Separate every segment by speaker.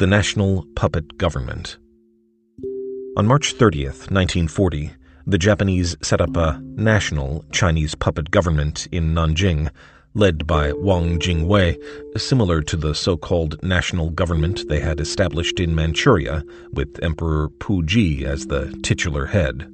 Speaker 1: The National Puppet Government. On March 30th, 1940, the Japanese set up a national Chinese puppet government in Nanjing, led by Wang Jingwei, similar to the so-called national government they had established in Manchuria, with Emperor Puyi as the titular head.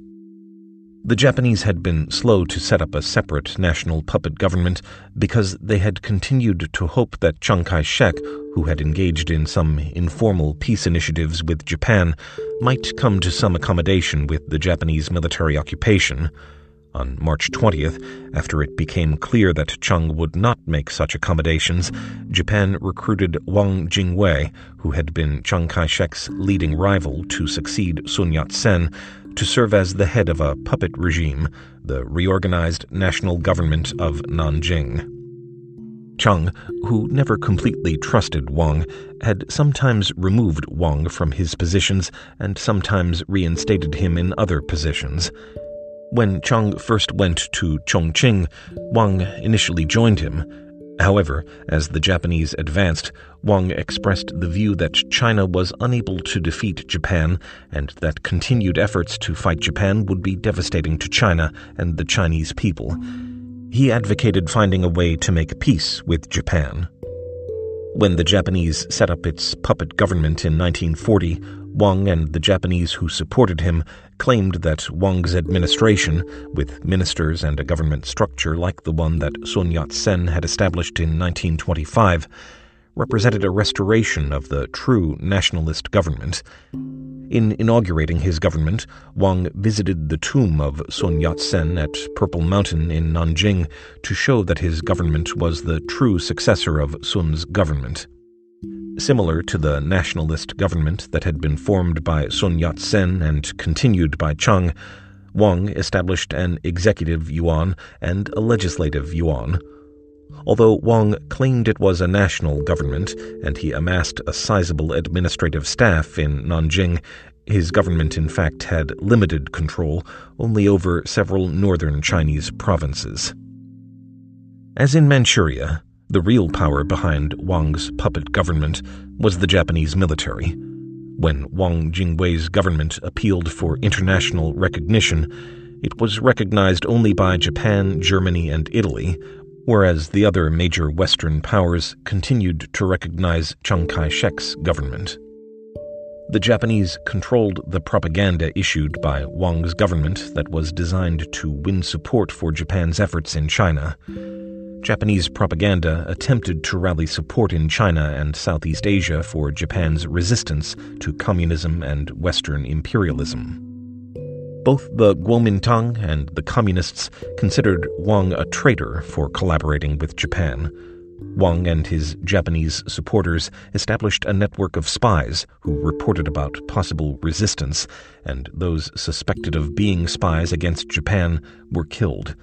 Speaker 1: The Japanese had been slow to set up a separate national puppet government because they had continued to hope that Chiang Kai shek, who had engaged in some informal peace initiatives with Japan, might come to some accommodation with the Japanese military occupation. On March 20th, after it became clear that Chiang would not make such accommodations, Japan recruited Wang Jingwei, who had been Chiang Kai shek's leading rival to succeed Sun Yat sen, to serve as the head of a puppet regime, the reorganized national government of Nanjing. Chiang, who never completely trusted Wang, had sometimes removed Wang from his positions and sometimes reinstated him in other positions. When Chiang first went to Chongqing, Wang initially joined him, However, as the Japanese advanced, Wang expressed the view that China was unable to defeat Japan and that continued efforts to fight Japan would be devastating to China and the Chinese people. He advocated finding a way to make peace with Japan. When the Japanese set up its puppet government in 1940, Wang and the Japanese who supported him claimed that Wang's administration, with ministers and a government structure like the one that Sun Yat sen had established in 1925, represented a restoration of the true nationalist government. In inaugurating his government, Wang visited the tomb of Sun Yat sen at Purple Mountain in Nanjing to show that his government was the true successor of Sun's government. Similar to the nationalist government that had been formed by Sun Yat sen and continued by Chiang, Wang established an executive yuan and a legislative yuan. Although Wang claimed it was a national government and he amassed a sizable administrative staff in Nanjing, his government in fact had limited control only over several northern Chinese provinces. As in Manchuria, the real power behind Wang's puppet government was the Japanese military. When Wang Jingwei's government appealed for international recognition, it was recognized only by Japan, Germany, and Italy, whereas the other major Western powers continued to recognize Chiang Kai shek's government. The Japanese controlled the propaganda issued by Wang's government that was designed to win support for Japan's efforts in China. Japanese propaganda attempted to rally support in China and Southeast Asia for Japan's resistance to communism and Western imperialism. Both the Kuomintang and the Communists considered Wang a traitor for collaborating with Japan. Wang and his Japanese supporters established a network of spies who reported about possible resistance, and those suspected of being spies against Japan were killed.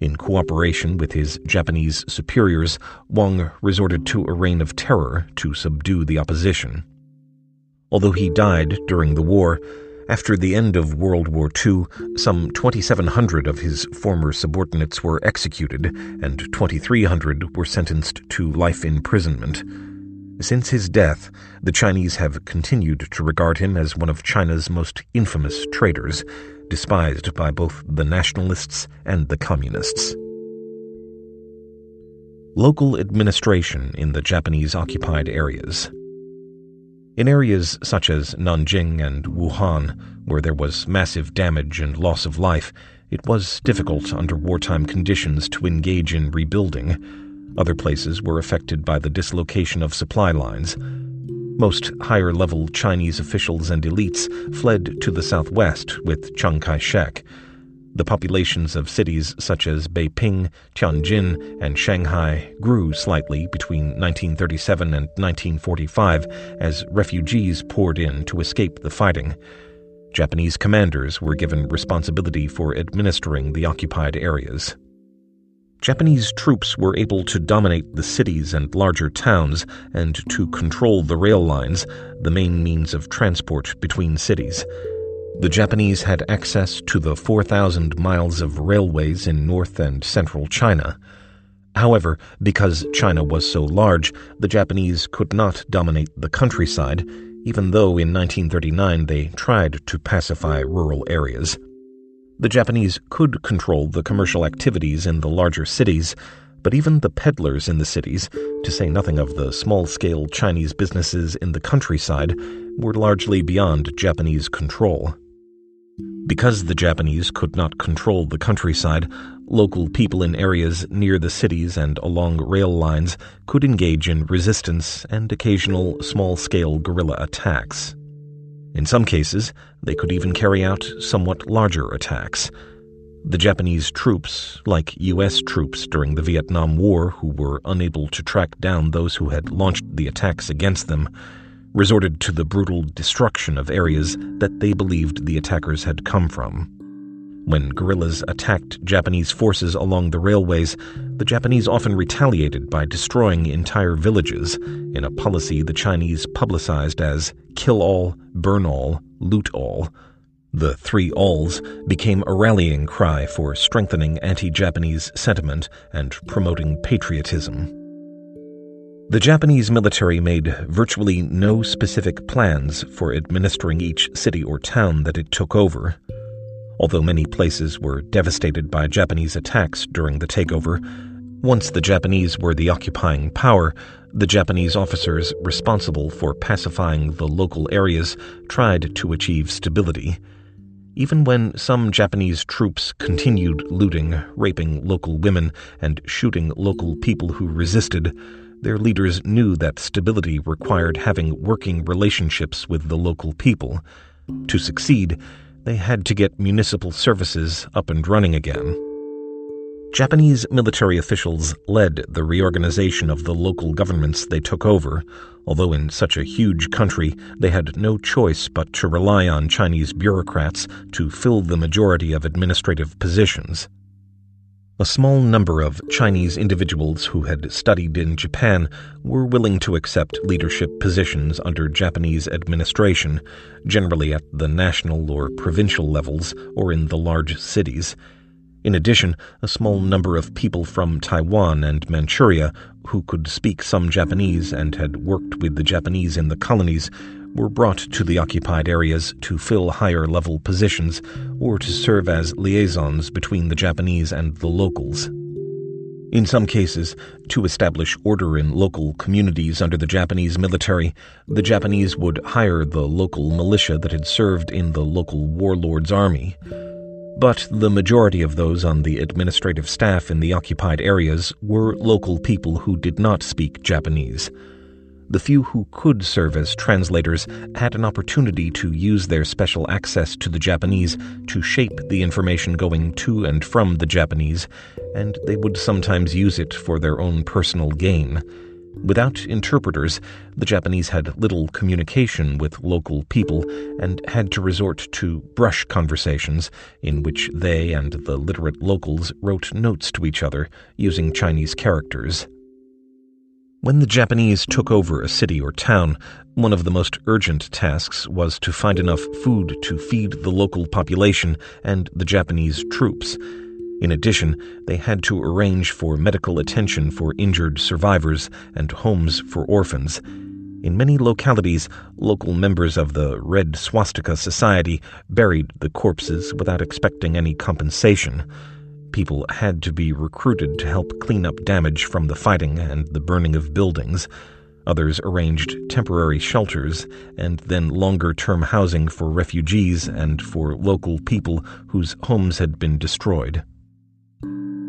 Speaker 1: In cooperation with his Japanese superiors, Wang resorted to a reign of terror to subdue the opposition. Although he died during the war, after the end of World War II, some 2,700 of his former subordinates were executed and 2,300 were sentenced to life imprisonment. Since his death, the Chinese have continued to regard him as one of China's most infamous traitors, despised by both the nationalists and the communists. Local administration in the Japanese occupied areas. In areas such as Nanjing and Wuhan, where there was massive damage and loss of life, it was difficult under wartime conditions to engage in rebuilding. Other places were affected by the dislocation of supply lines. Most higher level Chinese officials and elites fled to the southwest with Chiang Kai shek. The populations of cities such as Beiping, Tianjin, and Shanghai grew slightly between 1937 and 1945 as refugees poured in to escape the fighting. Japanese commanders were given responsibility for administering the occupied areas. Japanese troops were able to dominate the cities and larger towns and to control the rail lines, the main means of transport between cities. The Japanese had access to the 4,000 miles of railways in north and central China. However, because China was so large, the Japanese could not dominate the countryside, even though in 1939 they tried to pacify rural areas. The Japanese could control the commercial activities in the larger cities, but even the peddlers in the cities, to say nothing of the small scale Chinese businesses in the countryside, were largely beyond Japanese control. Because the Japanese could not control the countryside, local people in areas near the cities and along rail lines could engage in resistance and occasional small scale guerrilla attacks. In some cases, they could even carry out somewhat larger attacks. The Japanese troops, like U.S. troops during the Vietnam War who were unable to track down those who had launched the attacks against them, resorted to the brutal destruction of areas that they believed the attackers had come from. When guerrillas attacked Japanese forces along the railways, the Japanese often retaliated by destroying entire villages in a policy the Chinese publicized as kill all, burn all, loot all. The three alls became a rallying cry for strengthening anti Japanese sentiment and promoting patriotism. The Japanese military made virtually no specific plans for administering each city or town that it took over. Although many places were devastated by Japanese attacks during the takeover, once the Japanese were the occupying power, the Japanese officers responsible for pacifying the local areas tried to achieve stability. Even when some Japanese troops continued looting, raping local women, and shooting local people who resisted, their leaders knew that stability required having working relationships with the local people. To succeed, they had to get municipal services up and running again. Japanese military officials led the reorganization of the local governments they took over, although in such a huge country they had no choice but to rely on Chinese bureaucrats to fill the majority of administrative positions. A small number of Chinese individuals who had studied in Japan were willing to accept leadership positions under Japanese administration, generally at the national or provincial levels or in the large cities. In addition, a small number of people from Taiwan and Manchuria who could speak some Japanese and had worked with the Japanese in the colonies were brought to the occupied areas to fill higher level positions or to serve as liaisons between the Japanese and the locals. In some cases, to establish order in local communities under the Japanese military, the Japanese would hire the local militia that had served in the local warlord's army. But the majority of those on the administrative staff in the occupied areas were local people who did not speak Japanese the few who could serve as translators had an opportunity to use their special access to the Japanese to shape the information going to and from the Japanese, and they would sometimes use it for their own personal gain. Without interpreters, the Japanese had little communication with local people and had to resort to brush conversations in which they and the literate locals wrote notes to each other using Chinese characters. When the Japanese took over a city or town, one of the most urgent tasks was to find enough food to feed the local population and the Japanese troops. In addition, they had to arrange for medical attention for injured survivors and homes for orphans. In many localities, local members of the Red Swastika Society buried the corpses without expecting any compensation people had to be recruited to help clean up damage from the fighting and the burning of buildings. Others arranged temporary shelters and then longer term housing for refugees and for local people whose homes had been destroyed.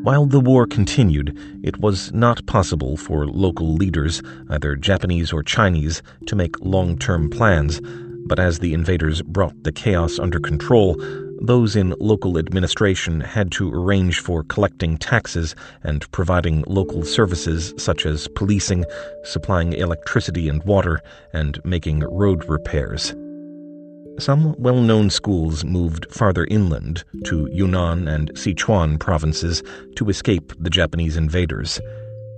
Speaker 1: While the war continued, it was not possible for local leaders, either Japanese or Chinese, to make long term plans, but as the invaders brought the chaos under control, those in local administration had to arrange for collecting taxes and providing local services such as policing, supplying electricity and water, and making road repairs. Some well known schools moved farther inland to Yunnan and Sichuan provinces to escape the Japanese invaders.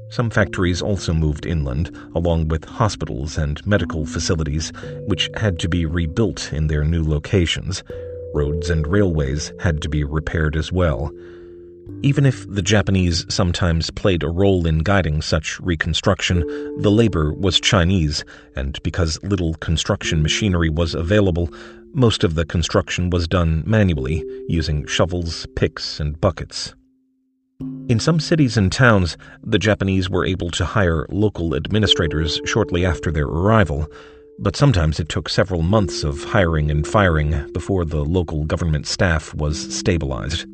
Speaker 1: Some factories also moved inland, along with hospitals and medical facilities, which had to be rebuilt in their new locations, roads and railways had to be repaired as well. Even if the Japanese sometimes played a role in guiding such reconstruction, the labor was Chinese, and because little construction machinery was available, most of the construction was done manually, using shovels, picks, and buckets. In some cities and towns, the Japanese were able to hire local administrators shortly after their arrival, but sometimes it took several months of hiring and firing before the local government staff was stabilized.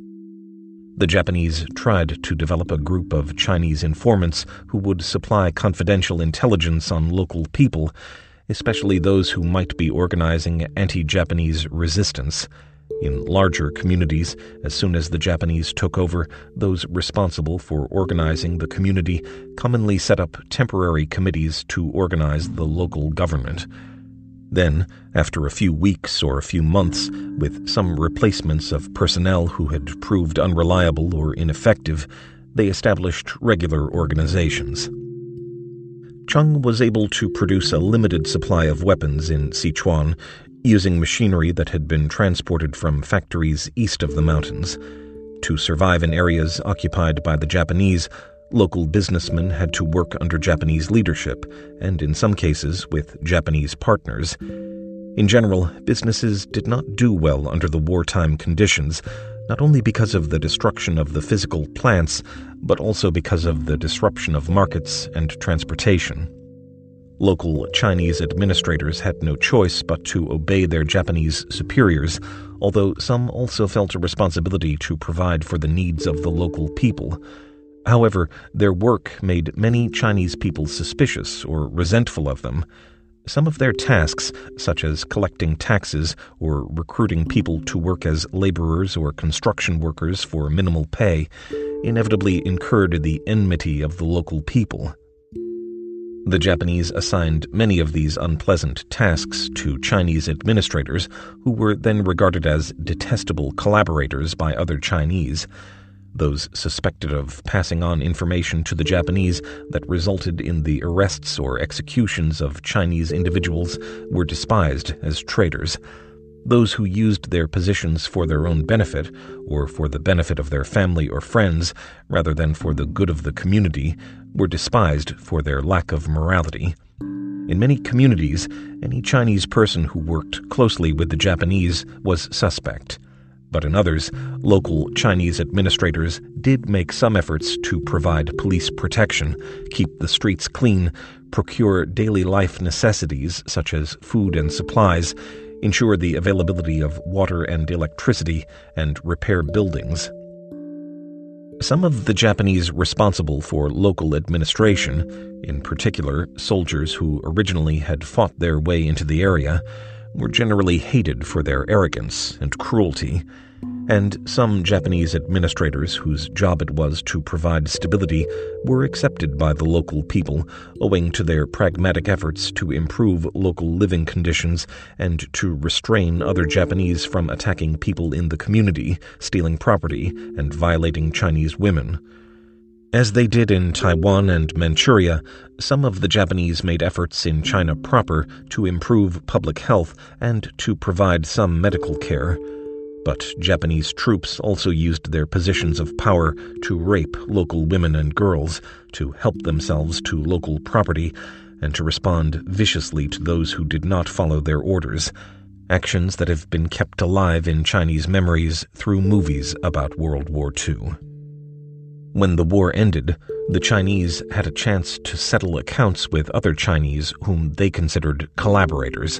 Speaker 1: The Japanese tried to develop a group of Chinese informants who would supply confidential intelligence on local people, especially those who might be organizing anti Japanese resistance. In larger communities, as soon as the Japanese took over, those responsible for organizing the community commonly set up temporary committees to organize the local government. Then, after a few weeks or a few months, with some replacements of personnel who had proved unreliable or ineffective, they established regular organizations. Chiang was able to produce a limited supply of weapons in Sichuan using machinery that had been transported from factories east of the mountains. To survive in areas occupied by the Japanese, Local businessmen had to work under Japanese leadership, and in some cases with Japanese partners. In general, businesses did not do well under the wartime conditions, not only because of the destruction of the physical plants, but also because of the disruption of markets and transportation. Local Chinese administrators had no choice but to obey their Japanese superiors, although some also felt a responsibility to provide for the needs of the local people. However, their work made many Chinese people suspicious or resentful of them. Some of their tasks, such as collecting taxes or recruiting people to work as laborers or construction workers for minimal pay, inevitably incurred the enmity of the local people. The Japanese assigned many of these unpleasant tasks to Chinese administrators, who were then regarded as detestable collaborators by other Chinese those suspected of passing on information to the Japanese that resulted in the arrests or executions of Chinese individuals were despised as traitors. Those who used their positions for their own benefit, or for the benefit of their family or friends, rather than for the good of the community, were despised for their lack of morality. In many communities, any Chinese person who worked closely with the Japanese was suspect but in others, local Chinese administrators did make some efforts to provide police protection, keep the streets clean, procure daily life necessities such as food and supplies, ensure the availability of water and electricity, and repair buildings. Some of the Japanese responsible for local administration, in particular soldiers who originally had fought their way into the area, were generally hated for their arrogance and cruelty, and some Japanese administrators whose job it was to provide stability were accepted by the local people owing to their pragmatic efforts to improve local living conditions and to restrain other Japanese from attacking people in the community, stealing property, and violating Chinese women. As they did in Taiwan and Manchuria, some of the Japanese made efforts in China proper to improve public health and to provide some medical care. But Japanese troops also used their positions of power to rape local women and girls, to help themselves to local property, and to respond viciously to those who did not follow their orders. Actions that have been kept alive in Chinese memories through movies about World War II. When the war ended, the Chinese had a chance to settle accounts with other Chinese whom they considered collaborators.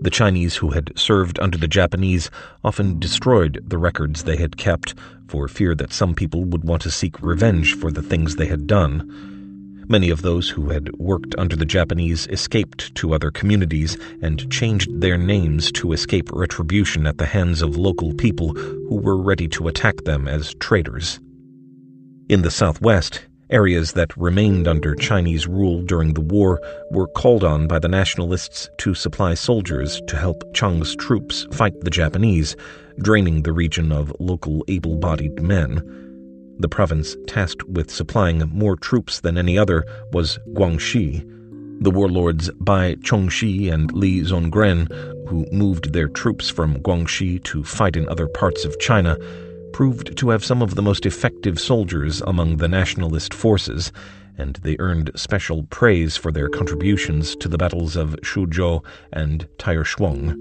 Speaker 1: The Chinese who had served under the Japanese often destroyed the records they had kept for fear that some people would want to seek revenge for the things they had done. Many of those who had worked under the Japanese escaped to other communities and changed their names to escape retribution at the hands of local people who were ready to attack them as traitors. In the southwest, areas that remained under Chinese rule during the war were called on by the nationalists to supply soldiers to help Chiang's troops fight the Japanese, draining the region of local able bodied men. The province tasked with supplying more troops than any other was Guangxi. The warlords Bai Chongxi and Li Zongren, who moved their troops from Guangxi to fight in other parts of China, proved to have some of the most effective soldiers among the nationalist forces, and they earned special praise for their contributions to the battles of Xuzhou and Taierzhuang.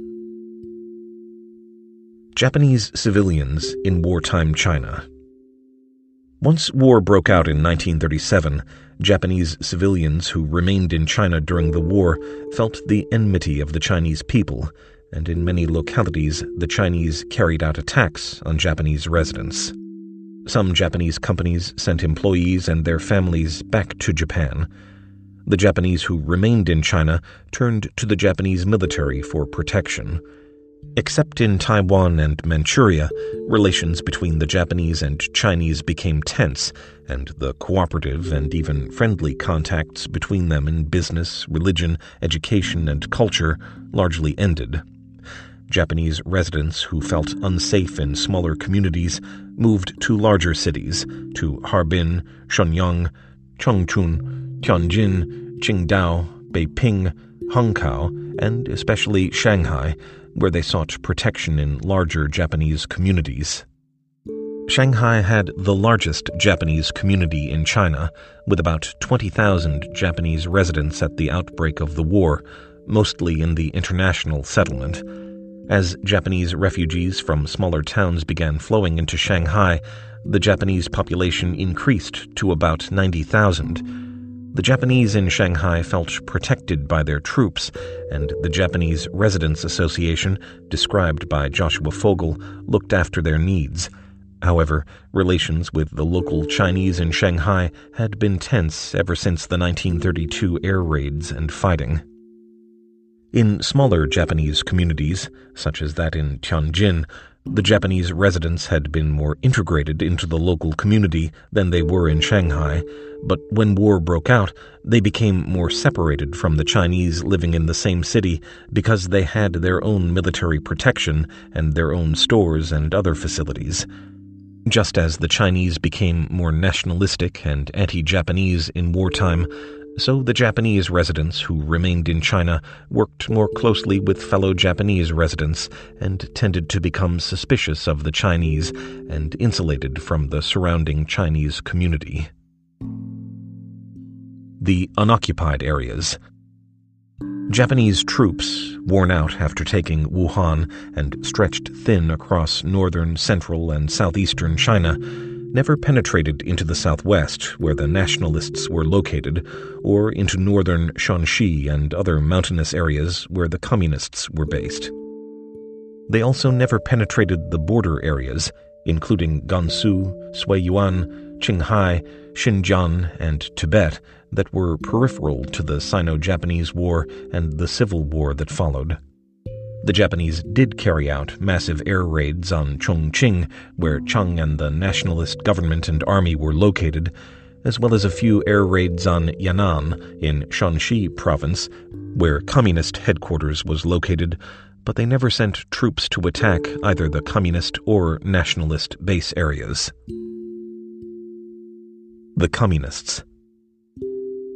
Speaker 1: Japanese civilians in wartime China. Once war broke out in 1937, Japanese civilians who remained in China during the war felt the enmity of the Chinese people, and in many localities the Chinese carried out attacks on Japanese residents. Some Japanese companies sent employees and their families back to Japan. The Japanese who remained in China turned to the Japanese military for protection. Except in Taiwan and Manchuria, relations between the Japanese and Chinese became tense, and the cooperative and even friendly contacts between them in business, religion, education, and culture largely ended. Japanese residents who felt unsafe in smaller communities moved to larger cities, to Harbin, Shenyang, Chongqing, Tianjin, Qingdao, Beiping, Hankow, and especially Shanghai, where they sought protection in larger Japanese communities. Shanghai had the largest Japanese community in China, with about 20,000 Japanese residents at the outbreak of the war, mostly in the international settlement. As Japanese refugees from smaller towns began flowing into Shanghai, the Japanese population increased to about 90,000 the Japanese in Shanghai felt protected by their troops, and the Japanese Residents Association, described by Joshua Fogel, looked after their needs. However, relations with the local Chinese in Shanghai had been tense ever since the 1932 air raids and fighting. In smaller Japanese communities, such as that in Tianjin, the Japanese residents had been more integrated into the local community than they were in Shanghai, but when war broke out, they became more separated from the Chinese living in the same city because they had their own military protection and their own stores and other facilities. Just as the Chinese became more nationalistic and anti Japanese in wartime, so the Japanese residents who remained in China worked more closely with fellow Japanese residents and tended to become suspicious of the Chinese and insulated from the surrounding Chinese community. The unoccupied areas. Japanese troops, worn out after taking Wuhan and stretched thin across northern, central, and southeastern China, never penetrated into the southwest, where the nationalists were located, or into northern Shaanxi and other mountainous areas where the communists were based. They also never penetrated the border areas, including Gansu, Suiyuan, Qinghai, Xinjiang, and Tibet, that were peripheral to the Sino Japanese War and the civil war that followed. The Japanese did carry out massive air raids on Chongqing, where Chiang and the nationalist government and army were located, as well as a few air raids on Yan'an in Shaanxi province, where communist headquarters was located, but they never sent troops to attack either the communist or nationalist base areas. The Communists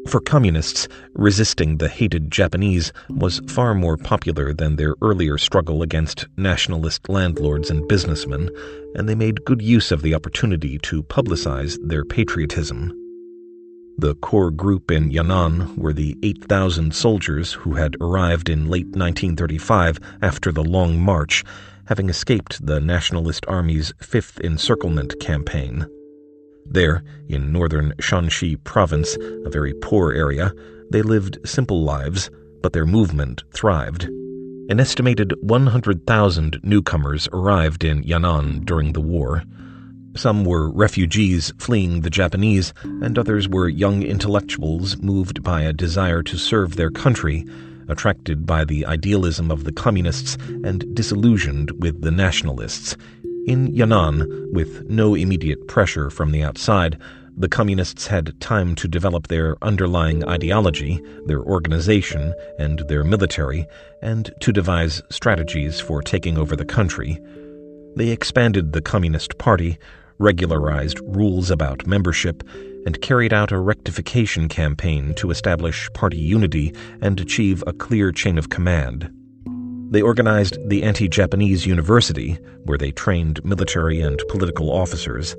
Speaker 1: for communists, resisting the hated Japanese was far more popular than their earlier struggle against nationalist landlords and businessmen, and they made good use of the opportunity to publicize their patriotism. The core group in Yan'an were the 8,000 soldiers who had arrived in late 1935 after the Long March, having escaped the Nationalist Army's Fifth Encirclement Campaign. There, in northern Shaanxi province, a very poor area, they lived simple lives, but their movement thrived. An estimated 100,000 newcomers arrived in Yan'an during the war. Some were refugees fleeing the Japanese, and others were young intellectuals moved by a desire to serve their country, attracted by the idealism of the communists and disillusioned with the nationalists, in Yan'an, with no immediate pressure from the outside, the communists had time to develop their underlying ideology, their organization, and their military, and to devise strategies for taking over the country. They expanded the Communist Party, regularized rules about membership, and carried out a rectification campaign to establish party unity and achieve a clear chain of command. They organized the Anti Japanese University, where they trained military and political officers.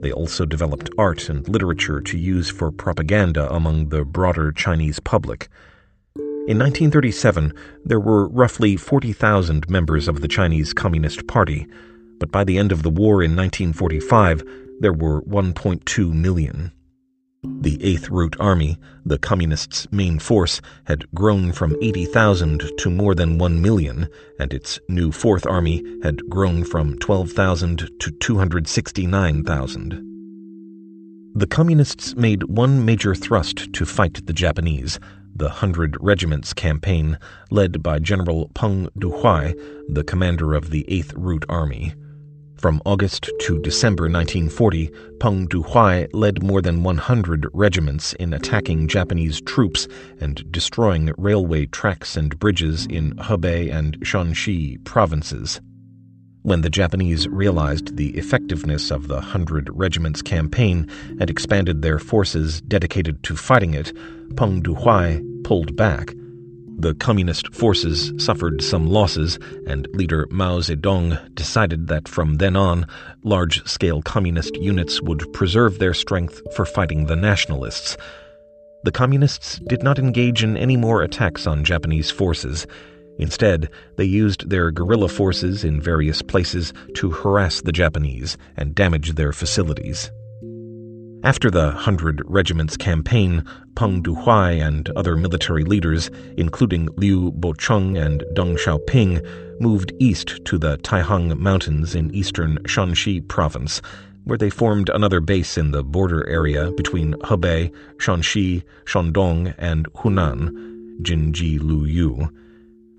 Speaker 1: They also developed art and literature to use for propaganda among the broader Chinese public. In 1937, there were roughly 40,000 members of the Chinese Communist Party, but by the end of the war in 1945, there were 1.2 million. The Eighth Route Army, the Communists' main force, had grown from 80,000 to more than 1 million, and its new Fourth Army had grown from 12,000 to 269,000. The Communists made one major thrust to fight the Japanese, the Hundred Regiments campaign, led by General Peng Dehuai, the commander of the Eighth Route Army. From August to December 1940, Peng Dehuai led more than 100 regiments in attacking Japanese troops and destroying railway tracks and bridges in Hebei and Shanxi provinces. When the Japanese realized the effectiveness of the Hundred Regiments campaign and expanded their forces dedicated to fighting it, Peng Dehuai pulled back the communist forces suffered some losses, and leader Mao Zedong decided that from then on, large scale communist units would preserve their strength for fighting the nationalists. The communists did not engage in any more attacks on Japanese forces. Instead, they used their guerrilla forces in various places to harass the Japanese and damage their facilities. After the Hundred Regiments campaign, Peng Dehuai and other military leaders, including Liu Bocheng and Deng Xiaoping, moved east to the Taihang Mountains in eastern Shanxi province, where they formed another base in the border area between Hebei, Shanxi, Shandong, and Henan, Jinji Luyu.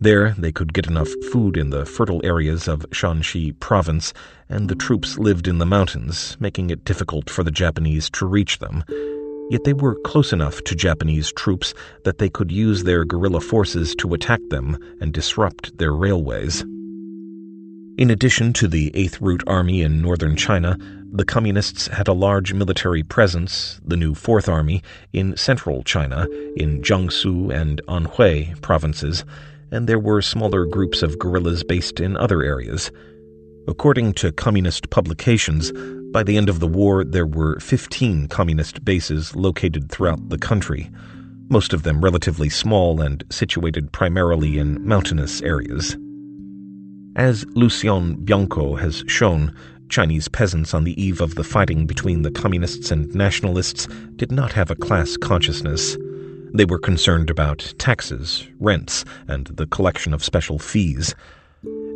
Speaker 1: There, they could get enough food in the fertile areas of Shanxi province, and the troops lived in the mountains, making it difficult for the Japanese to reach them. Yet they were close enough to Japanese troops that they could use their guerrilla forces to attack them and disrupt their railways. In addition to the Eighth Route Army in northern China, the Communists had a large military presence, the new Fourth Army, in central China, in Jiangsu and Anhui provinces and there were smaller groups of guerrillas based in other areas. According to communist publications, by the end of the war there were 15 communist bases located throughout the country, most of them relatively small and situated primarily in mountainous areas. As Lucien Bianco has shown, Chinese peasants on the eve of the fighting between the communists and nationalists did not have a class consciousness. They were concerned about taxes, rents, and the collection of special fees.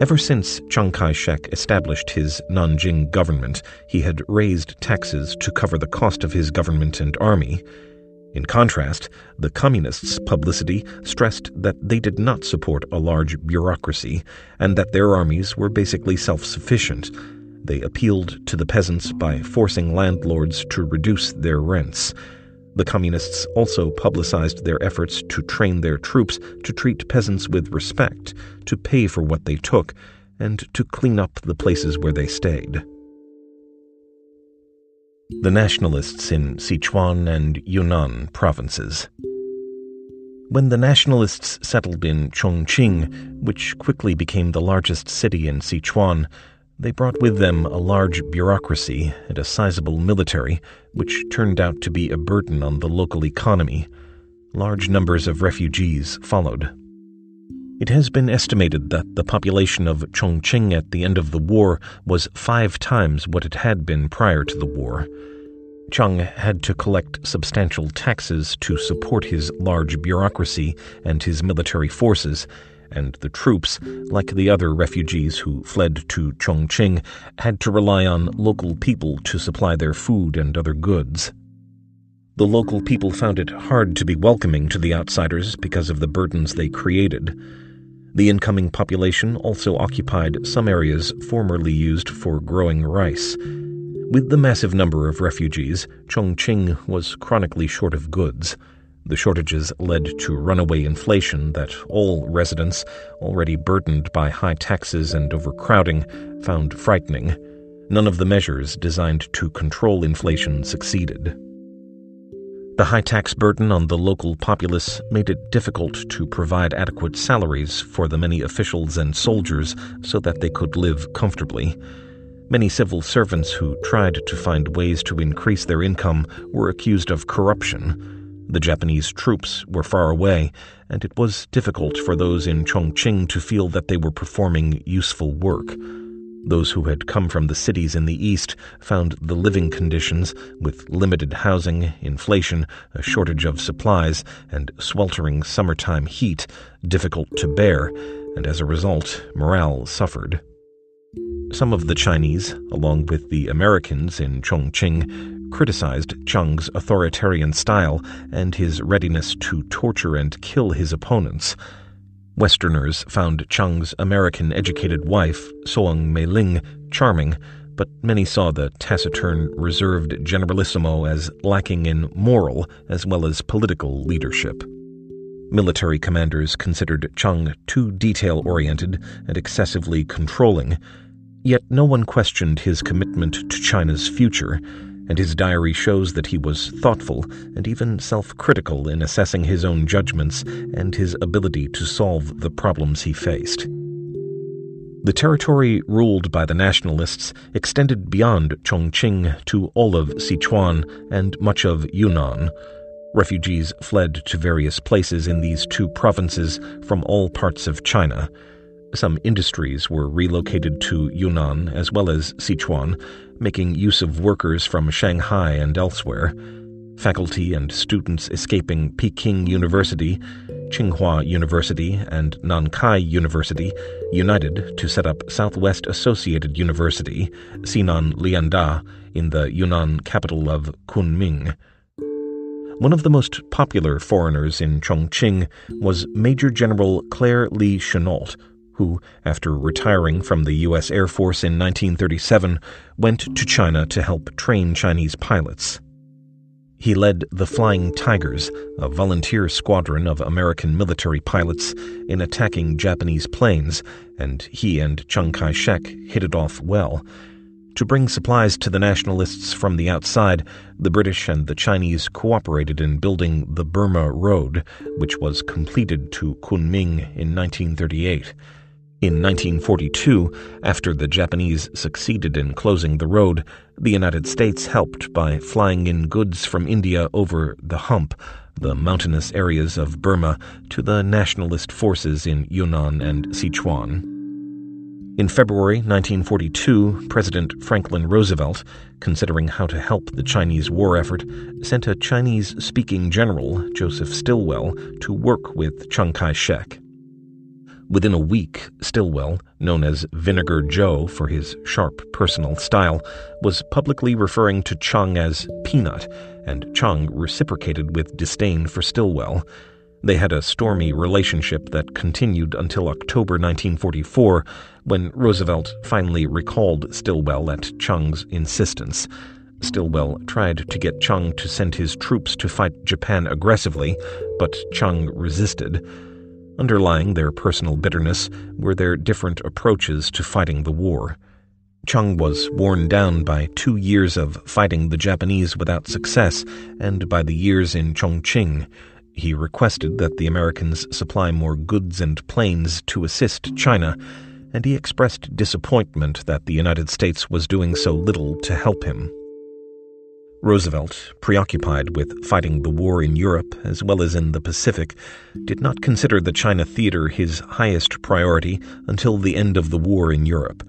Speaker 1: Ever since Chiang Kai shek established his Nanjing government, he had raised taxes to cover the cost of his government and army. In contrast, the Communists' publicity stressed that they did not support a large bureaucracy and that their armies were basically self sufficient. They appealed to the peasants by forcing landlords to reduce their rents. The Communists also publicized their efforts to train their troops to treat peasants with respect, to pay for what they took, and to clean up the places where they stayed. The Nationalists in Sichuan and Yunnan provinces. When the Nationalists settled in Chongqing, which quickly became the largest city in Sichuan, they brought with them a large bureaucracy and a sizable military, which turned out to be a burden on the local economy. Large numbers of refugees followed. It has been estimated that the population of Chongqing at the end of the war was five times what it had been prior to the war. Chiang had to collect substantial taxes to support his large bureaucracy and his military forces, and the troops, like the other refugees who fled to Chongqing, had to rely on local people to supply their food and other goods. The local people found it hard to be welcoming to the outsiders because of the burdens they created. The incoming population also occupied some areas formerly used for growing rice. With the massive number of refugees, Chongqing was chronically short of goods. The shortages led to runaway inflation that all residents, already burdened by high taxes and overcrowding, found frightening. None of the measures designed to control inflation succeeded. The high tax burden on the local populace made it difficult to provide adequate salaries for the many officials and soldiers so that they could live comfortably. Many civil servants who tried to find ways to increase their income were accused of corruption. The Japanese troops were far away, and it was difficult for those in Chongqing to feel that they were performing useful work. Those who had come from the cities in the east found the living conditions, with limited housing, inflation, a shortage of supplies, and sweltering summertime heat, difficult to bear, and as a result, morale suffered. Some of the Chinese, along with the Americans in Chongqing, criticized Chiang's authoritarian style and his readiness to torture and kill his opponents. Westerners found Chiang's American educated wife, Soong Mei-ling, charming, but many saw the taciturn, reserved generalissimo as lacking in moral as well as political leadership. Military commanders considered Chiang too detail oriented and excessively controlling, yet no one questioned his commitment to China's future and his diary shows that he was thoughtful and even self critical in assessing his own judgments and his ability to solve the problems he faced. The territory ruled by the nationalists extended beyond Chongqing to all of Sichuan and much of Yunnan. Refugees fled to various places in these two provinces from all parts of China. Some industries were relocated to Yunnan as well as Sichuan, making use of workers from Shanghai and elsewhere. Faculty and students escaping Peking University, Tsinghua University, and Nankai University united to set up Southwest Associated University, Xinan Lianda, in the Yunnan capital of Kunming. One of the most popular foreigners in Chongqing was Major General Claire Lee Chennault, who, after retiring from the U.S. Air Force in 1937, went to China to help train Chinese pilots. He led the Flying Tigers, a volunteer squadron of American military pilots, in attacking Japanese planes, and he and Chiang Kai shek hit it off well. To bring supplies to the nationalists from the outside, the British and the Chinese cooperated in building the Burma Road, which was completed to Kunming in 1938. In 1942, after the Japanese succeeded in closing the road, the United States helped by flying in goods from India over the Hump, the mountainous areas of Burma, to the nationalist forces in Yunnan and Sichuan. In February 1942, President Franklin Roosevelt, considering how to help the Chinese war effort, sent a Chinese speaking general, Joseph Stilwell, to work with Chiang Kai shek. Within a week, Stilwell, known as Vinegar Joe for his sharp personal style, was publicly referring to Chiang as Peanut, and Chiang reciprocated with disdain for Stilwell. They had a stormy relationship that continued until October 1944, when Roosevelt finally recalled Stilwell at Chiang's insistence. Stilwell tried to get Chiang to send his troops to fight Japan aggressively, but Chiang resisted. Underlying their personal bitterness were their different approaches to fighting the war. Chiang was worn down by two years of fighting the Japanese without success and by the years in Chongqing. He requested that the Americans supply more goods and planes to assist China, and he expressed disappointment that the United States was doing so little to help him. Roosevelt, preoccupied with fighting the war in Europe as well as in the Pacific, did not consider the China theater his highest priority until the end of the war in Europe.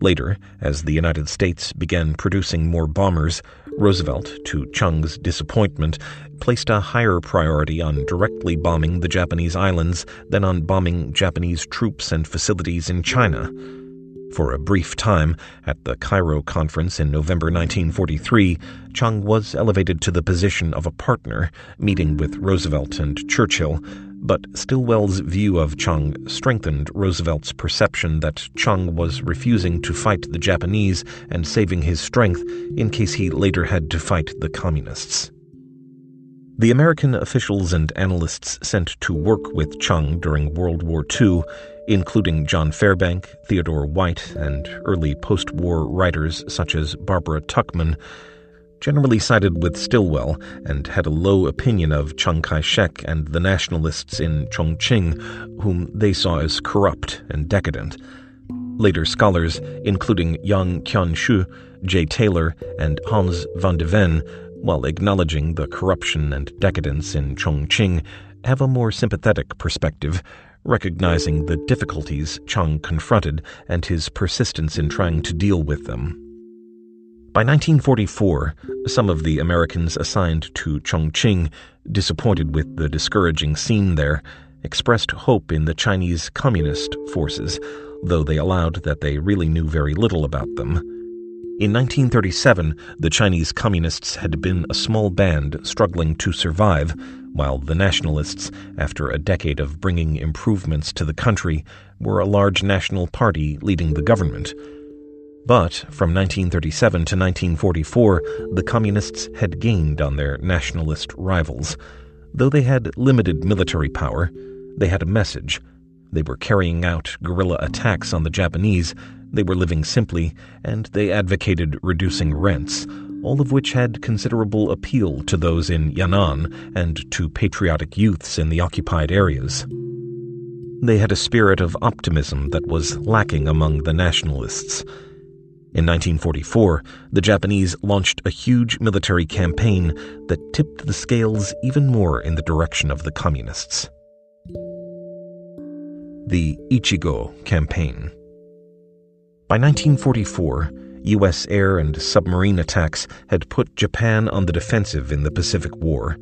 Speaker 1: Later, as the United States began producing more bombers, Roosevelt, to Chiang's disappointment, placed a higher priority on directly bombing the Japanese islands than on bombing Japanese troops and facilities in China. For a brief time, at the Cairo Conference in November 1943, Chiang was elevated to the position of a partner, meeting with Roosevelt and Churchill, but Stilwell's view of Chiang strengthened Roosevelt's perception that Chiang was refusing to fight the Japanese and saving his strength in case he later had to fight the Communists. The American officials and analysts sent to work with Chiang during World War II including John Fairbank, Theodore White, and early post war writers such as Barbara Tuchman, generally sided with Stilwell and had a low opinion of Chiang Kai shek and the nationalists in Chongqing, whom they saw as corrupt and decadent. Later scholars, including Yang Qianshu, Jay Taylor, and Hans van de Ven, while acknowledging the corruption and decadence in Chongqing, have a more sympathetic perspective, recognizing the difficulties Chiang confronted and his persistence in trying to deal with them. By 1944, some of the Americans assigned to Chongqing, disappointed with the discouraging scene there, expressed hope in the Chinese Communist forces, though they allowed that they really knew very little about them. In 1937, the Chinese Communists had been a small band struggling to survive, while the Nationalists, after a decade of bringing improvements to the country, were a large national party leading the government. But from 1937 to 1944, the Communists had gained on their nationalist rivals. Though they had limited military power, they had a message. They were carrying out guerrilla attacks on the Japanese they were living simply, and they advocated reducing rents, all of which had considerable appeal to those in Yan'an and to patriotic youths in the occupied areas. They had a spirit of optimism that was lacking among the nationalists. In 1944, the Japanese launched a huge military campaign that tipped the scales even more in the direction of the communists. The Ichigo Campaign by 1944, U.S. air and submarine attacks had put Japan on the defensive in the Pacific War.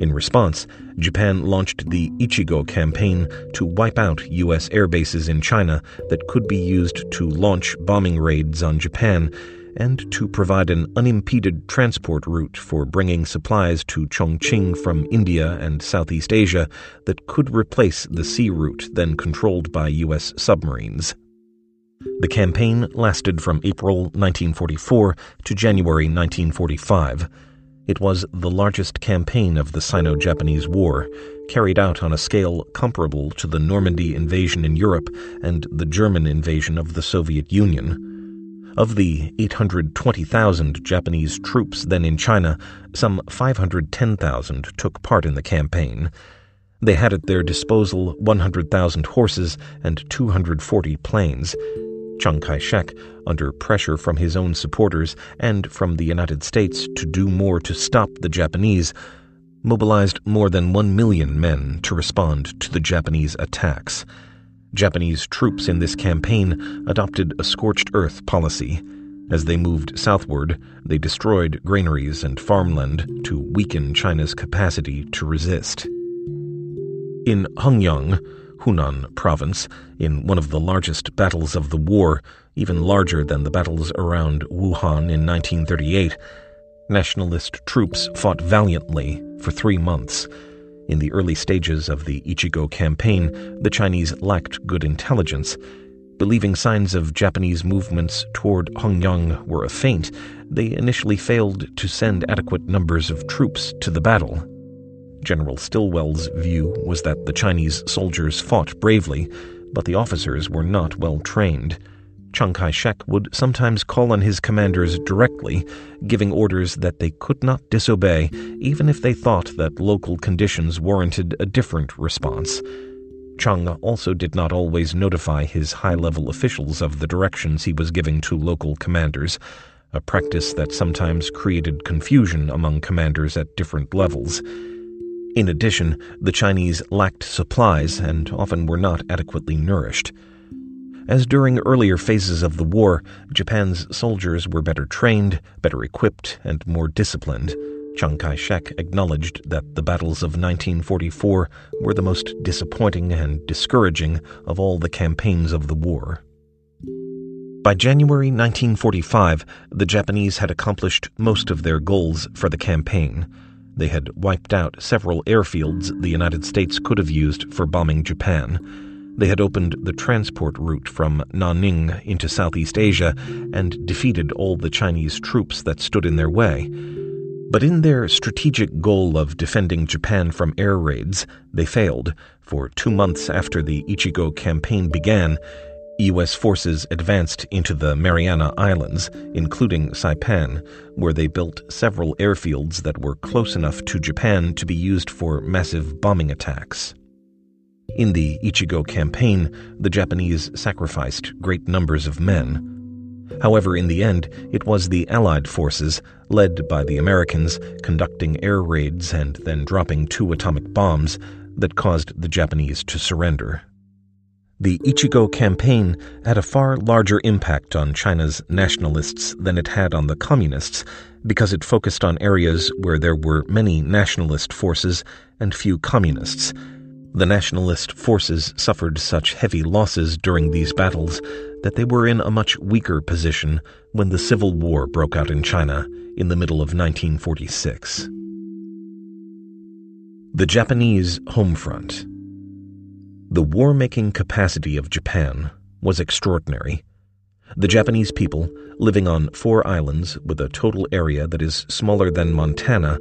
Speaker 1: In response, Japan launched the Ichigo campaign to wipe out U.S. air bases in China that could be used to launch bombing raids on Japan and to provide an unimpeded transport route for bringing supplies to Chongqing from India and Southeast Asia that could replace the sea route then controlled by U.S. submarines. The campaign lasted from April 1944 to January 1945. It was the largest campaign of the Sino Japanese War, carried out on a scale comparable to the Normandy invasion in Europe and the German invasion of the Soviet Union. Of the 820,000 Japanese troops then in China, some 510,000 took part in the campaign. They had at their disposal 100,000 horses and 240 planes. Chiang Kai shek, under pressure from his own supporters and from the United States to do more to stop the Japanese, mobilized more than one million men to respond to the Japanese attacks. Japanese troops in this campaign adopted a scorched earth policy. As they moved southward, they destroyed granaries and farmland to weaken China's capacity to resist. In Hengyang, Hunan province, in one of the largest battles of the war, even larger than the battles around Wuhan in 1938. Nationalist troops fought valiantly for three months. In the early stages of the Ichigo campaign, the Chinese lacked good intelligence. Believing signs of Japanese movements toward Hengyang were a feint, they initially failed to send adequate numbers of troops to the battle. General Stilwell's view was that the Chinese soldiers fought bravely, but the officers were not well trained. Chiang Kai shek would sometimes call on his commanders directly, giving orders that they could not disobey, even if they thought that local conditions warranted a different response. Chiang also did not always notify his high level officials of the directions he was giving to local commanders, a practice that sometimes created confusion among commanders at different levels. In addition, the Chinese lacked supplies and often were not adequately nourished. As during earlier phases of the war, Japan's soldiers were better trained, better equipped, and more disciplined. Chiang Kai shek acknowledged that the battles of 1944 were the most disappointing and discouraging of all the campaigns of the war. By January 1945, the Japanese had accomplished most of their goals for the campaign. They had wiped out several airfields the United States could have used for bombing Japan. They had opened the transport route from Nanning into Southeast Asia and defeated all the Chinese troops that stood in their way. But in their strategic goal of defending Japan from air raids, they failed, for two months after the Ichigo campaign began, U.S. forces advanced into the Mariana Islands, including Saipan, where they built several airfields that were close enough to Japan to be used for massive bombing attacks. In the Ichigo campaign, the Japanese sacrificed great numbers of men. However, in the end, it was the Allied forces, led by the Americans, conducting air raids and then dropping two atomic bombs, that caused the Japanese to surrender. The Ichigo campaign had a far larger impact on China's nationalists than it had on the communists because it focused on areas where there were many nationalist forces and few communists. The nationalist forces suffered such heavy losses during these battles that they were in a much weaker position when the Civil War broke out in China in the middle of 1946. The Japanese Home Front the war-making capacity of Japan was extraordinary. The Japanese people, living on four islands with a total area that is smaller than Montana,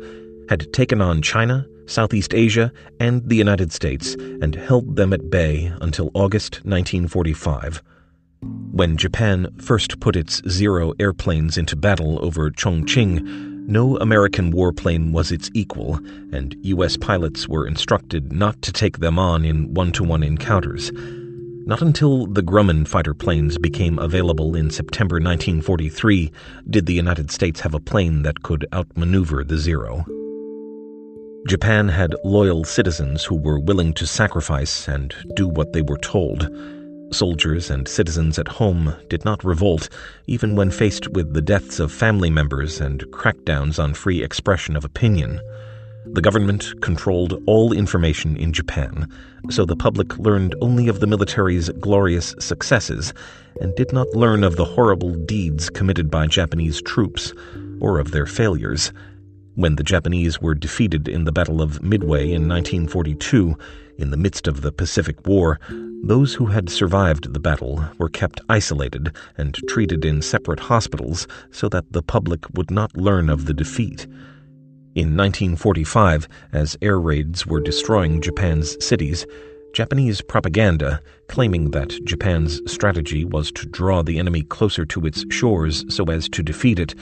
Speaker 1: had taken on China, Southeast Asia, and the United States and held them at bay until August 1945. When Japan first put its Zero airplanes into battle over Chongqing, no American warplane was its equal, and U.S. pilots were instructed not to take them on in one to one encounters. Not until the Grumman fighter planes became available in September 1943 did the United States have a plane that could outmaneuver the Zero. Japan had loyal citizens who were willing to sacrifice and do what they were told. Soldiers and citizens at home did not revolt, even when faced with the deaths of family members and crackdowns on free expression of opinion. The government controlled all information in Japan, so the public learned only of the military's glorious successes and did not learn of the horrible deeds committed by Japanese troops or of their failures. When the Japanese were defeated in the Battle of Midway in 1942, in the midst of the Pacific War, those who had survived the battle were kept isolated and treated in separate hospitals so that the public would not learn of the defeat. In 1945, as air raids were destroying Japan's cities, Japanese propaganda, claiming that Japan's strategy was to draw the enemy closer to its shores so as to defeat it,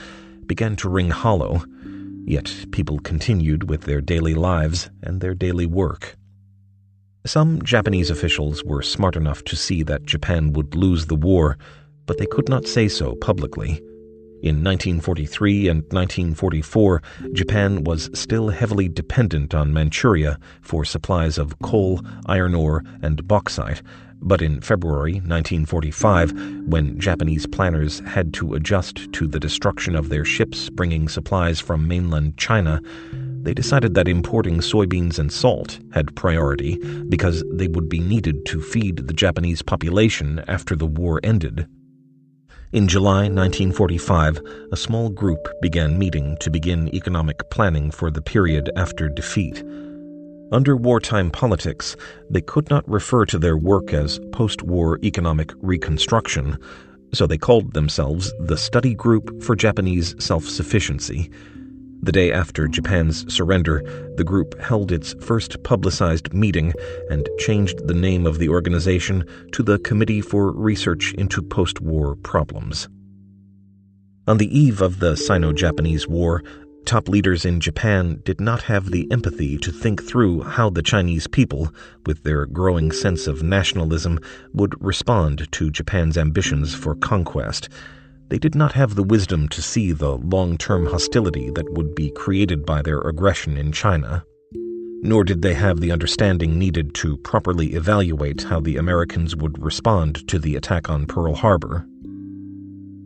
Speaker 1: began to ring hollow. Yet people continued with their daily lives and their daily work. Some Japanese officials were smart enough to see that Japan would lose the war, but they could not say so publicly. In 1943 and 1944, Japan was still heavily dependent on Manchuria for supplies of coal, iron ore, and bauxite. But in February 1945, when Japanese planners had to adjust to the destruction of their ships bringing supplies from mainland China, they decided that importing soybeans and salt had priority because they would be needed to feed the Japanese population after the war ended. In July 1945, a small group began meeting to begin economic planning for the period after defeat. Under wartime politics, they could not refer to their work as post war economic reconstruction, so they called themselves the Study Group for Japanese Self Sufficiency. The day after Japan's surrender, the group held its first publicized meeting and changed the name of the organization to the Committee for Research into Post War Problems. On the eve of the Sino Japanese War, top leaders in Japan did not have the empathy to think through how the Chinese people, with their growing sense of nationalism, would respond to Japan's ambitions for conquest they did not have the wisdom to see the long term hostility that would be created by their aggression in China. Nor did they have the understanding needed to properly evaluate how the Americans would respond to the attack on Pearl Harbor.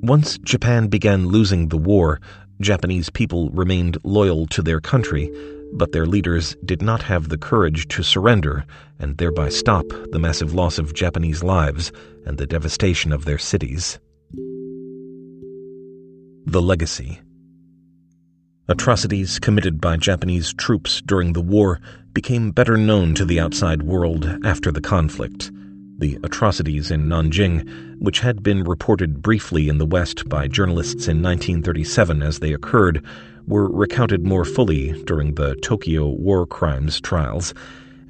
Speaker 1: Once Japan began losing the war, Japanese people remained loyal to their country, but their leaders did not have the courage to surrender and thereby stop the massive loss of Japanese lives and the devastation of their cities. The Legacy Atrocities committed by Japanese troops during the war became better known to the outside world after the conflict. The atrocities in Nanjing, which had been reported briefly in the West by journalists in 1937 as they occurred, were recounted more fully during the Tokyo war crimes trials,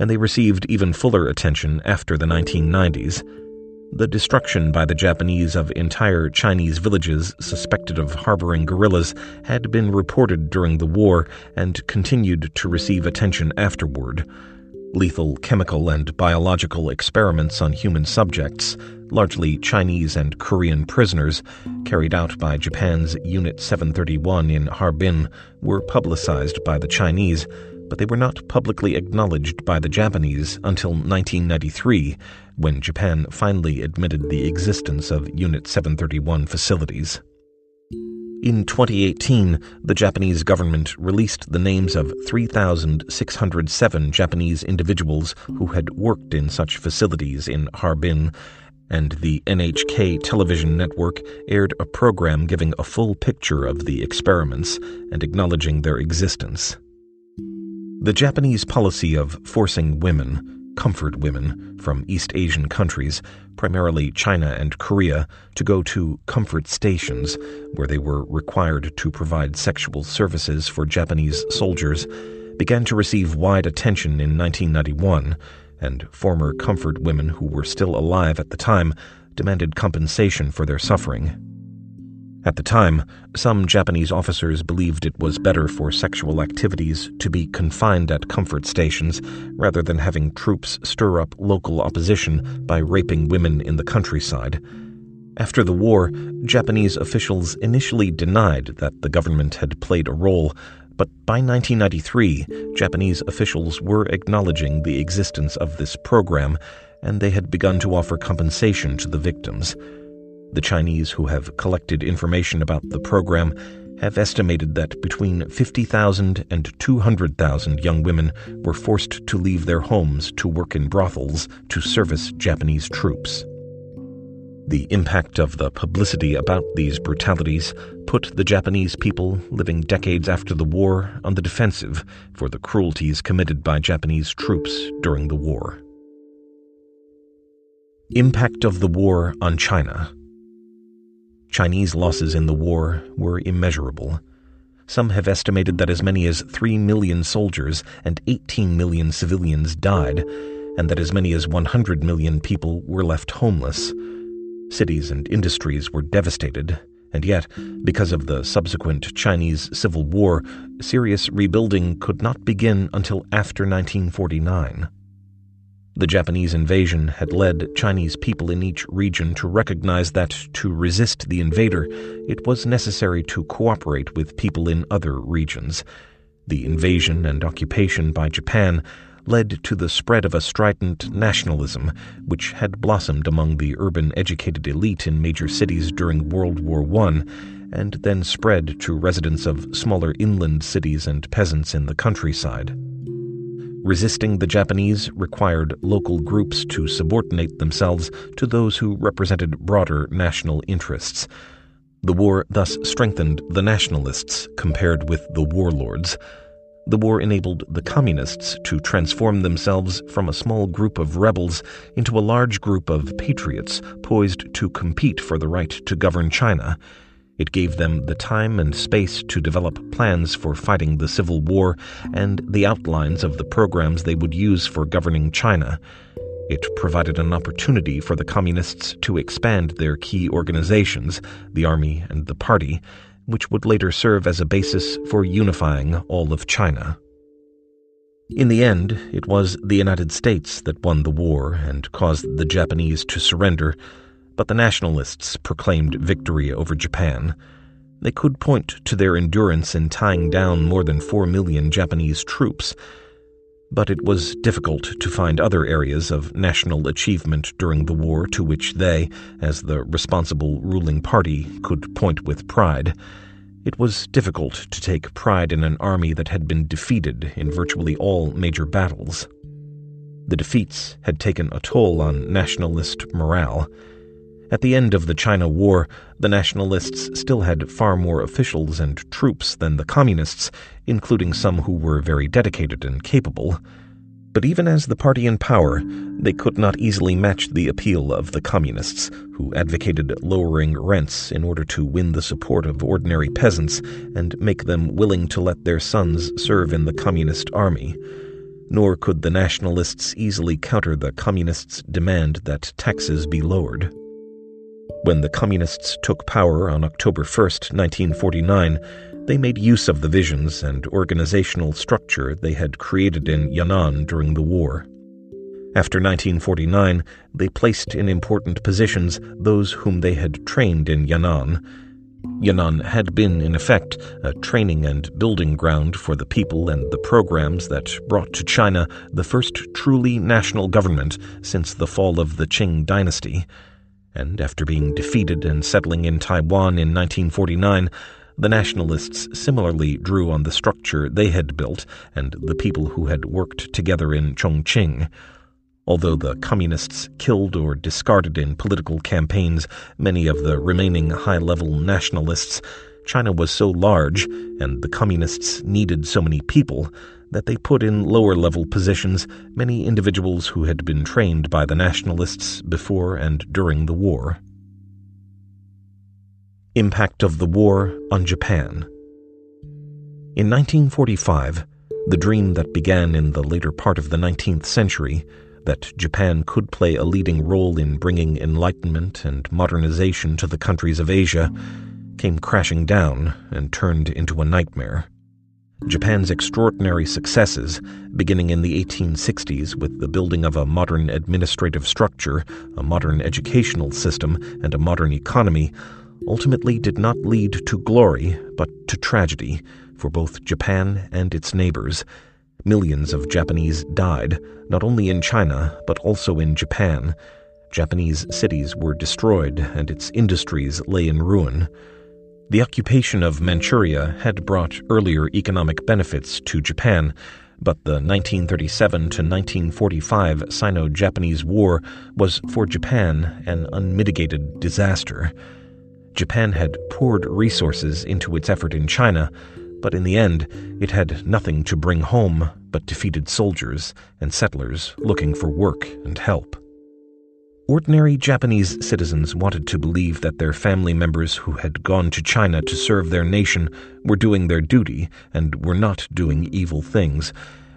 Speaker 1: and they received even fuller attention after the 1990s. The destruction by the Japanese of entire Chinese villages suspected of harboring guerrillas had been reported during the war and continued to receive attention afterward. Lethal chemical and biological experiments on human subjects, largely Chinese and Korean prisoners, carried out by Japan's Unit 731 in Harbin, were publicized by the Chinese, but they were not publicly acknowledged by the Japanese until 1993 when Japan finally admitted the existence of Unit 731 facilities. In 2018, the Japanese government released the names of 3,607 Japanese individuals who had worked in such facilities in Harbin, and the NHK television network aired a program giving a full picture of the experiments and acknowledging their existence. The Japanese policy of forcing women, comfort women from East Asian countries, primarily China and Korea, to go to comfort stations where they were required to provide sexual services for Japanese soldiers, began to receive wide attention in 1991, and former comfort women who were still alive at the time demanded compensation for their suffering. At the time, some Japanese officers believed it was better for sexual activities to be confined at comfort stations rather than having troops stir up local opposition by raping women in the countryside. After the war, Japanese officials initially denied that the government had played a role, but by 1993, Japanese officials were acknowledging the existence of this program, and they had begun to offer compensation to the victims. The Chinese who have collected information about the program have estimated that between 50,000 and 200,000 young women were forced to leave their homes to work in brothels to service Japanese troops. The impact of the publicity about these brutalities put the Japanese people living decades after the war on the defensive for the cruelties committed by Japanese troops during the war. Impact of the war on China Chinese losses in the war were immeasurable. Some have estimated that as many as 3 million soldiers and 18 million civilians died, and that as many as 100 million people were left homeless. Cities and industries were devastated, and yet, because of the subsequent Chinese Civil War, serious rebuilding could not begin until after 1949. The Japanese invasion had led Chinese people in each region to recognize that to resist the invader, it was necessary to cooperate with people in other regions. The invasion and occupation by Japan led to the spread of a strident nationalism, which had blossomed among the urban educated elite in major cities during World War I, and then spread to residents of smaller inland cities and peasants in the countryside. Resisting the Japanese required local groups to subordinate themselves to those who represented broader national interests. The war thus strengthened the nationalists compared with the warlords. The war enabled the communists to transform themselves from a small group of rebels into a large group of patriots poised to compete for the right to govern China. It gave them the time and space to develop plans for fighting the Civil War and the outlines of the programs they would use for governing China. It provided an opportunity for the Communists to expand their key organizations, the Army and the Party, which would later serve as a basis for unifying all of China. In the end, it was the United States that won the war and caused the Japanese to surrender but the nationalists proclaimed victory over Japan. They could point to their endurance in tying down more than four million Japanese troops, but it was difficult to find other areas of national achievement during the war to which they, as the responsible ruling party, could point with pride. It was difficult to take pride in an army that had been defeated in virtually all major battles. The defeats had taken a toll on nationalist morale. At the end of the China War, the nationalists still had far more officials and troops than the communists, including some who were very dedicated and capable. But even as the party in power, they could not easily match the appeal of the communists, who advocated lowering rents in order to win the support of ordinary peasants and make them willing to let their sons serve in the communist army. nor could the nationalists easily counter the communists' demand that taxes be lowered. When the communists took power on October 1, 1949, they made use of the visions and organizational structure they had created in Yan'an during the war. After 1949, they placed in important positions those whom they had trained in Yan'an. Yan'an had been, in effect, a training and building ground for the people and the programs that brought to China the first truly national government since the fall of the Qing dynasty. And after being defeated and settling in Taiwan in 1949, the nationalists similarly drew on the structure they had built and the people who had worked together in Chongqing. Although the communists killed or discarded in political campaigns many of the remaining high level nationalists, China was so large and the communists needed so many people that they put in lower level positions many individuals who had been trained by the nationalists before and during the war. Impact of the War on Japan In 1945, the dream that began in the later part of the 19th century that Japan could play a leading role in bringing enlightenment and modernization to the countries of Asia came crashing down and turned into a nightmare. Japan's extraordinary successes, beginning in the 1860s with the building of a modern administrative structure, a modern educational system, and a modern economy, ultimately did not lead to glory, but to tragedy for both Japan and its neighbors, Millions of Japanese died, not only in China, but also in Japan. Japanese cities were destroyed and its industries lay in ruin. The occupation of Manchuria had brought earlier economic benefits to Japan, but the 1937 to 1945 Sino Japanese War was for Japan an unmitigated disaster. Japan had poured resources into its effort in China, but in the end, it had nothing to bring home but defeated soldiers and settlers looking for work and help. Ordinary Japanese citizens wanted to believe that their family members who had gone to China to serve their nation were doing their duty and were not doing evil things,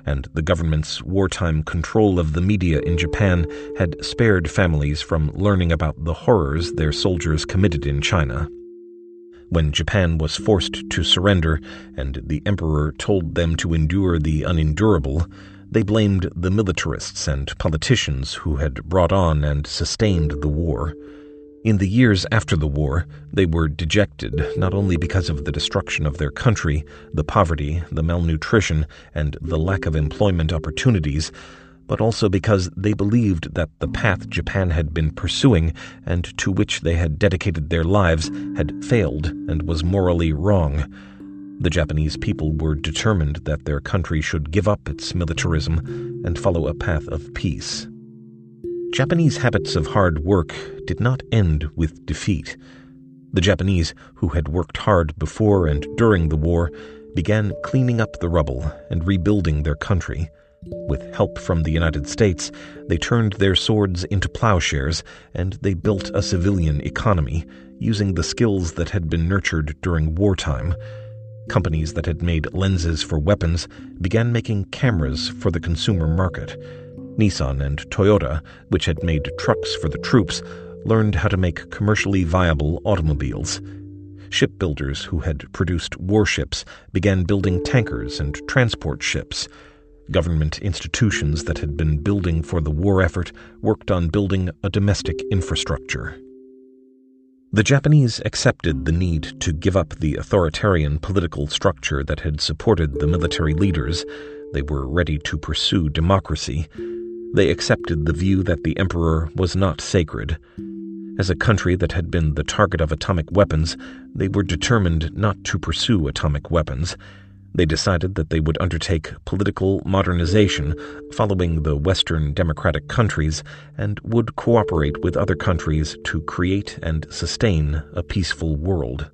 Speaker 1: and the government's wartime control of the media in Japan had spared families from learning about the horrors their soldiers committed in China. When Japan was forced to surrender and the emperor told them to endure the unendurable, they blamed the militarists and politicians who had brought on and sustained the war. In the years after the war, they were dejected not only because of the destruction of their country, the poverty, the malnutrition, and the lack of employment opportunities, but also because they believed that the path Japan had been pursuing and to which they had dedicated their lives had failed and was morally wrong. The Japanese people were determined that their country should give up its militarism and follow a path of peace. Japanese habits of hard work did not end with defeat. The Japanese, who had worked hard before and during the war, began cleaning up the rubble and rebuilding their country. With help from the United States, they turned their swords into plowshares and they built a civilian economy using the skills that had been nurtured during wartime. Companies that had made lenses for weapons began making cameras for the consumer market. Nissan and Toyota, which had made trucks for the troops, learned how to make commercially viable automobiles. Shipbuilders who had produced warships began building tankers and transport ships. Government institutions that had been building for the war effort worked on building a domestic infrastructure. The Japanese accepted the need to give up the authoritarian political structure that had supported the military leaders. They were ready to pursue democracy. They accepted the view that the emperor was not sacred. As a country that had been the target of atomic weapons, they were determined not to pursue atomic weapons. They decided that they would undertake political modernization following the Western democratic countries and would cooperate with other countries to create and sustain a peaceful world.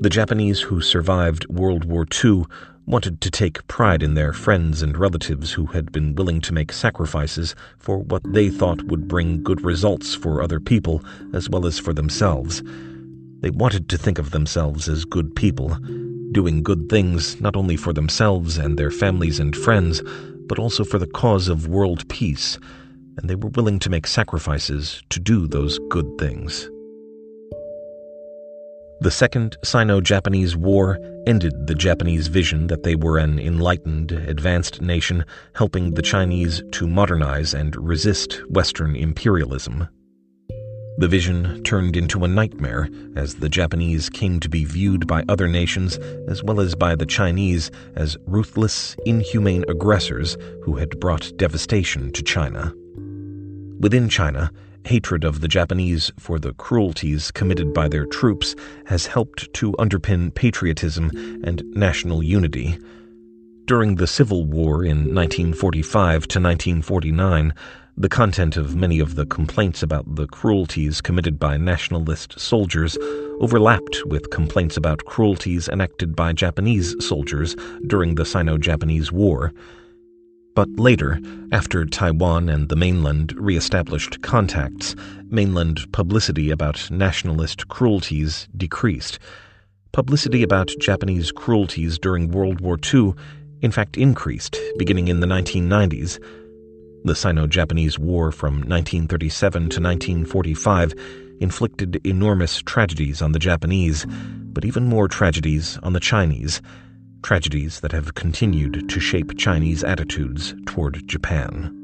Speaker 1: The Japanese who survived World War II wanted to take pride in their friends and relatives who had been willing to make sacrifices for what they thought would bring good results for other people as well as for themselves. They wanted to think of themselves as good people doing good things not only for themselves and their families and friends, but also for the cause of world peace, and they were willing to make sacrifices to do those good things. The Second Sino Japanese War ended the Japanese vision that they were an enlightened, advanced nation helping the Chinese to modernize and resist Western imperialism. The vision turned into a nightmare as the Japanese came to be viewed by other nations as well as by the Chinese as ruthless, inhumane aggressors who had brought devastation to China. Within China, hatred of the Japanese for the cruelties committed by their troops has helped to underpin patriotism and national unity. During the Civil War in 1945 to 1949, the content of many of the complaints about the cruelties committed by nationalist soldiers overlapped with complaints about cruelties enacted by Japanese soldiers during the Sino Japanese War. But later, after Taiwan and the mainland re-established contacts, mainland publicity about nationalist cruelties decreased. Publicity about Japanese cruelties during World War II, in fact, increased beginning in the 1990s. The Sino Japanese War from 1937 to 1945 inflicted enormous tragedies on the Japanese, but even more tragedies on the Chinese tragedies that have continued to shape Chinese attitudes toward Japan.